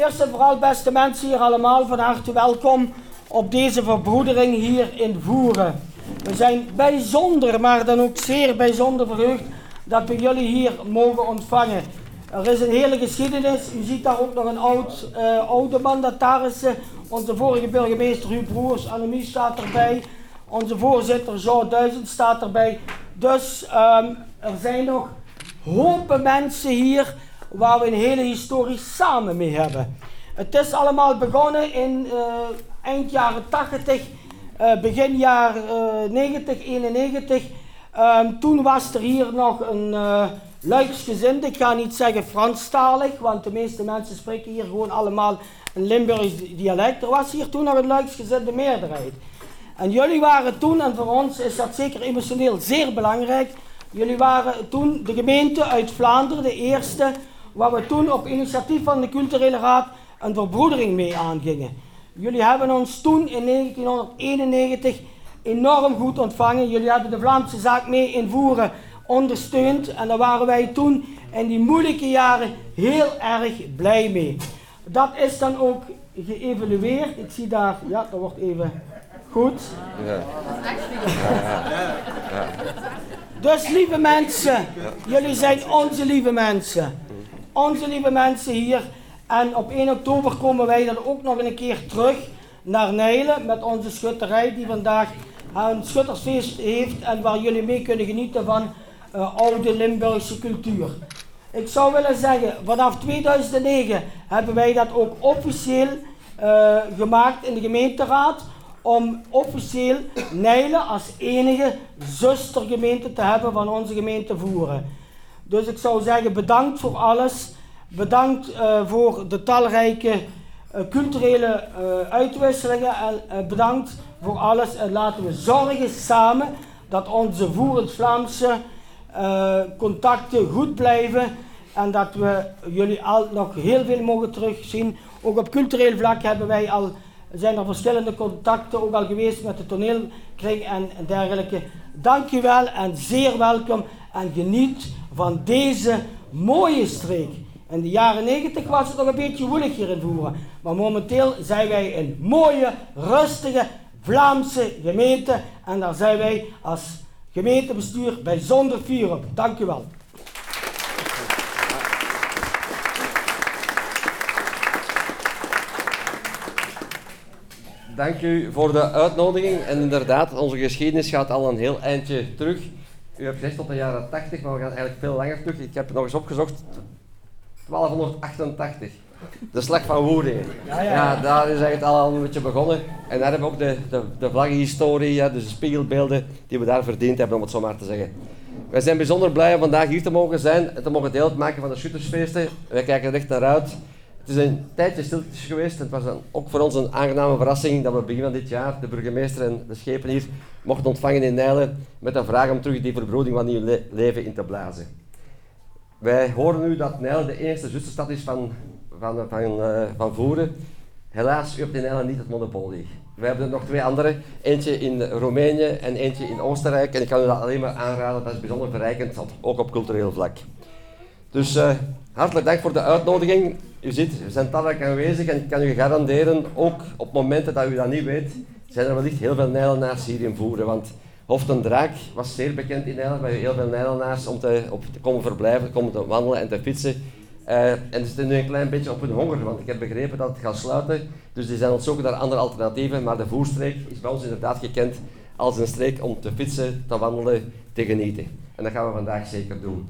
Eerst en vooral, beste mensen hier allemaal, van harte welkom op deze verbroedering hier in Voeren. We zijn bijzonder, maar dan ook zeer bijzonder verheugd dat we jullie hier mogen ontvangen. Er is een hele geschiedenis. U ziet daar ook nog een oud, uh, oude mandataris. Onze vorige burgemeester Huub Broers, Annemie staat erbij. Onze voorzitter Jean Duizend staat erbij. Dus um, er zijn nog hopen mensen hier waar we een hele historie samen mee hebben. Het is allemaal begonnen in uh, eind jaren 80, uh, eh, begin uh, 90, 91. Um, toen was er hier nog een uh, ik ga niet zeggen Franstalig, want de meeste mensen spreken hier gewoon allemaal een Limburgs dialect. Er was hier toen nog een Luiksgezinde meerderheid. En jullie waren toen, en voor ons is dat zeker emotioneel zeer belangrijk, jullie waren toen de gemeente uit Vlaanderen, de eerste, waar we toen op initiatief van de culturele raad een verbroedering mee aangingen. Jullie hebben ons toen in 1991 enorm goed ontvangen. Jullie hebben de Vlaamse zaak mee invoeren ondersteund en daar waren wij toen in die moeilijke jaren heel erg blij mee. Dat is dan ook geëvalueerd. Ik zie daar, ja, dat wordt even goed. Ja. Dus lieve mensen, jullie zijn onze lieve mensen. Onze lieve mensen hier. En op 1 oktober komen wij dan ook nog een keer terug naar Nijlen met onze schutterij die vandaag een schuttersfeest heeft en waar jullie mee kunnen genieten van uh, oude Limburgse cultuur. Ik zou willen zeggen, vanaf 2009 hebben wij dat ook officieel uh, gemaakt in de gemeenteraad om officieel Nijlen als enige zustergemeente te hebben van onze gemeente Voeren. Dus ik zou zeggen bedankt voor alles. Bedankt uh, voor de talrijke uh, culturele uh, uitwisselingen en bedankt voor alles. En laten we zorgen samen dat onze Voerend-Vlaamse contacten goed blijven en dat we jullie al nog heel veel mogen terugzien. Ook op cultureel vlak hebben wij al zijn er verschillende contacten ook al geweest met de toneelkring en dergelijke. Dankjewel en zeer welkom en geniet van deze mooie streek. In de jaren 90 was het nog een beetje moeilijk hier in Voeren. Maar momenteel zijn wij een mooie, rustige Vlaamse gemeente. En daar zijn wij als gemeentebestuur bijzonder fier op. Dank u wel. dank u voor de uitnodiging. En inderdaad, onze geschiedenis gaat al een heel eindje terug. U hebt gezegd tot de jaren 80, maar we gaan eigenlijk veel langer terug. Ik heb het nog eens opgezocht. 1288. De slag van Woerden. Ja, ja, ja. daar is eigenlijk al een beetje begonnen. En daar hebben we ook de, de, de vlaggenhistorie, ja, dus de spiegelbeelden die we daar verdiend hebben, om het zo maar te zeggen. Wij zijn bijzonder blij om vandaag hier te mogen zijn en te mogen deel maken van de schuttersfeesten. Wij kijken er echt naar uit. Het is een tijdje stiltjes geweest. Het was ook voor ons een aangename verrassing dat we begin van dit jaar de burgemeester en de schepen hier mochten ontvangen in Nijlen met een vraag om terug die verbroeding van nieuw leven in te blazen. Wij horen nu dat Nijlen de eerste zusterstad is van, van, van, uh, van Voeren. Helaas, u hebt in Nijlen niet het monopolie. We hebben er nog twee andere, eentje in Roemenië en eentje in Oostenrijk. En ik kan u dat alleen maar aanraden, dat is bijzonder verrijkend, ook op cultureel vlak. Dus uh, hartelijk dank voor de uitnodiging. U ziet, we zijn talrijk aanwezig en ik kan u garanderen, ook op momenten dat u dat niet weet, zijn er wellicht heel veel Nijlenaars hier in Voeren. Want Hof den Draak was zeer bekend in Nijland, bij heel veel Nijlenaars om te, op te komen verblijven, komen te wandelen en te fietsen. Uh, en ze zitten nu een klein beetje op hun honger, want ik heb begrepen dat het gaat sluiten. Dus die zijn ontzoeken naar andere alternatieven, maar de voerstreek is bij ons inderdaad gekend als een streek om te fietsen, te wandelen, te genieten. En dat gaan we vandaag zeker doen.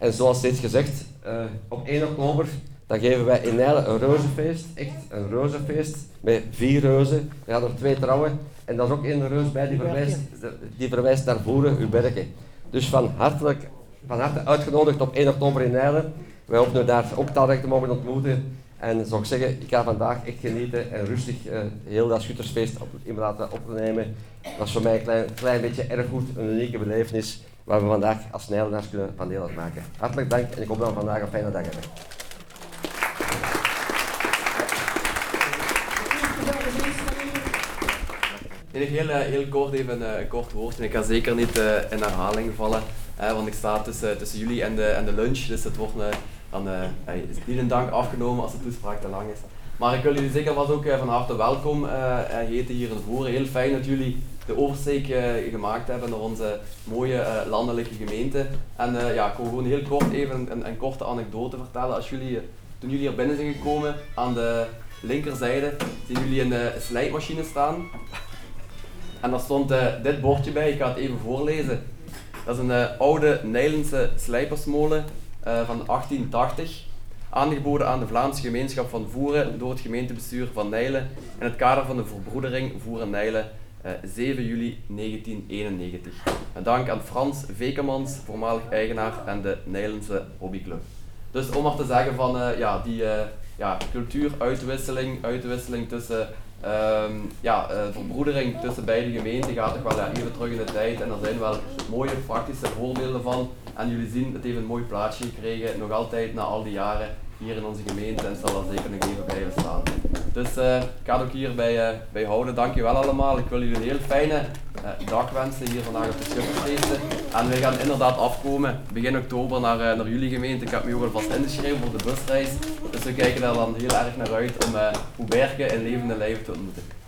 En zoals steeds gezegd, uh, op 1 oktober dan geven wij in Nijlen een reuzenfeest, echt een reuzenfeest, met vier reuzen. We gaan er twee trouwen en daar is ook één reus bij die verwijst, die verwijst naar bergen. Dus van, hartelijk, van harte uitgenodigd op 1 oktober in Nijlen. Wij hopen daar ook talrijk te mogen ontmoeten. En zou ik zeggen, ik ga vandaag echt genieten en rustig uh, heel dat schuttersfeest op, in laten opnemen. Dat is voor mij een klein, klein beetje erg goed, een unieke belevenis waar we vandaag als Nijlenaars kunnen van deel uitmaken. Hartelijk dank en ik hoop dat we vandaag een fijne dag hebben. Ik heel, eh, heel kort even eh, een kort woord en ik ga zeker niet uh, in herhaling vallen, want ik sta tussen, tussen jullie en de, en de lunch, dus het wordt dan is niet een dank afgenomen als de toespraak te lang is. Maar ik wil jullie zeker was ook van harte welkom heten hier in Voeren. Heel fijn dat jullie de oversteek gemaakt hebben naar onze mooie landelijke gemeente. En ja, ik wil gewoon heel kort even een, een, korte anekdote vertellen. Als jullie, toen jullie hier binnen zijn gekomen, aan de linkerzijde zien jullie een slijpmachine staan. En daar stond dit bordje bij, ik ga het even voorlezen. Dat is een oude Nijlense slijpersmolen van 1880. Aangeboden aan de Vlaamse gemeenschap van Voeren door het gemeentebestuur van Nijlen in het kader van de verbroedering Voeren-Nijlen 7 juli 1991. Een dank aan Frans Vekemans, voormalig eigenaar en de Nijlense hobbyclub. Dus om maar te zeggen van ja, die ja, cultuuruitwisseling, uitwisseling tussen Um, ja, verbroedering tussen beide gemeenten gaat toch wel ja, even terug in de tijd en er zijn wel mooie praktische voorbeelden van. En jullie zien, het heeft een mooi plaatsje gekregen, nog altijd na al die jaren hier in onze gemeente en zal er zeker nog even blijven staan. Dus uh, ik ga het ook hierbij uh, bij houden. Dankjewel allemaal. Ik wil jullie een heel fijne uh, dag wensen hier vandaag op de Schippersfeesten. En we gaan inderdaad afkomen begin oktober naar, naar jullie gemeente. Ik heb me ook alvast ingeschreven voor de busreis. Dus we kijken daar dan heel erg naar uit om uh, Berken in levende lijf te ontmoeten.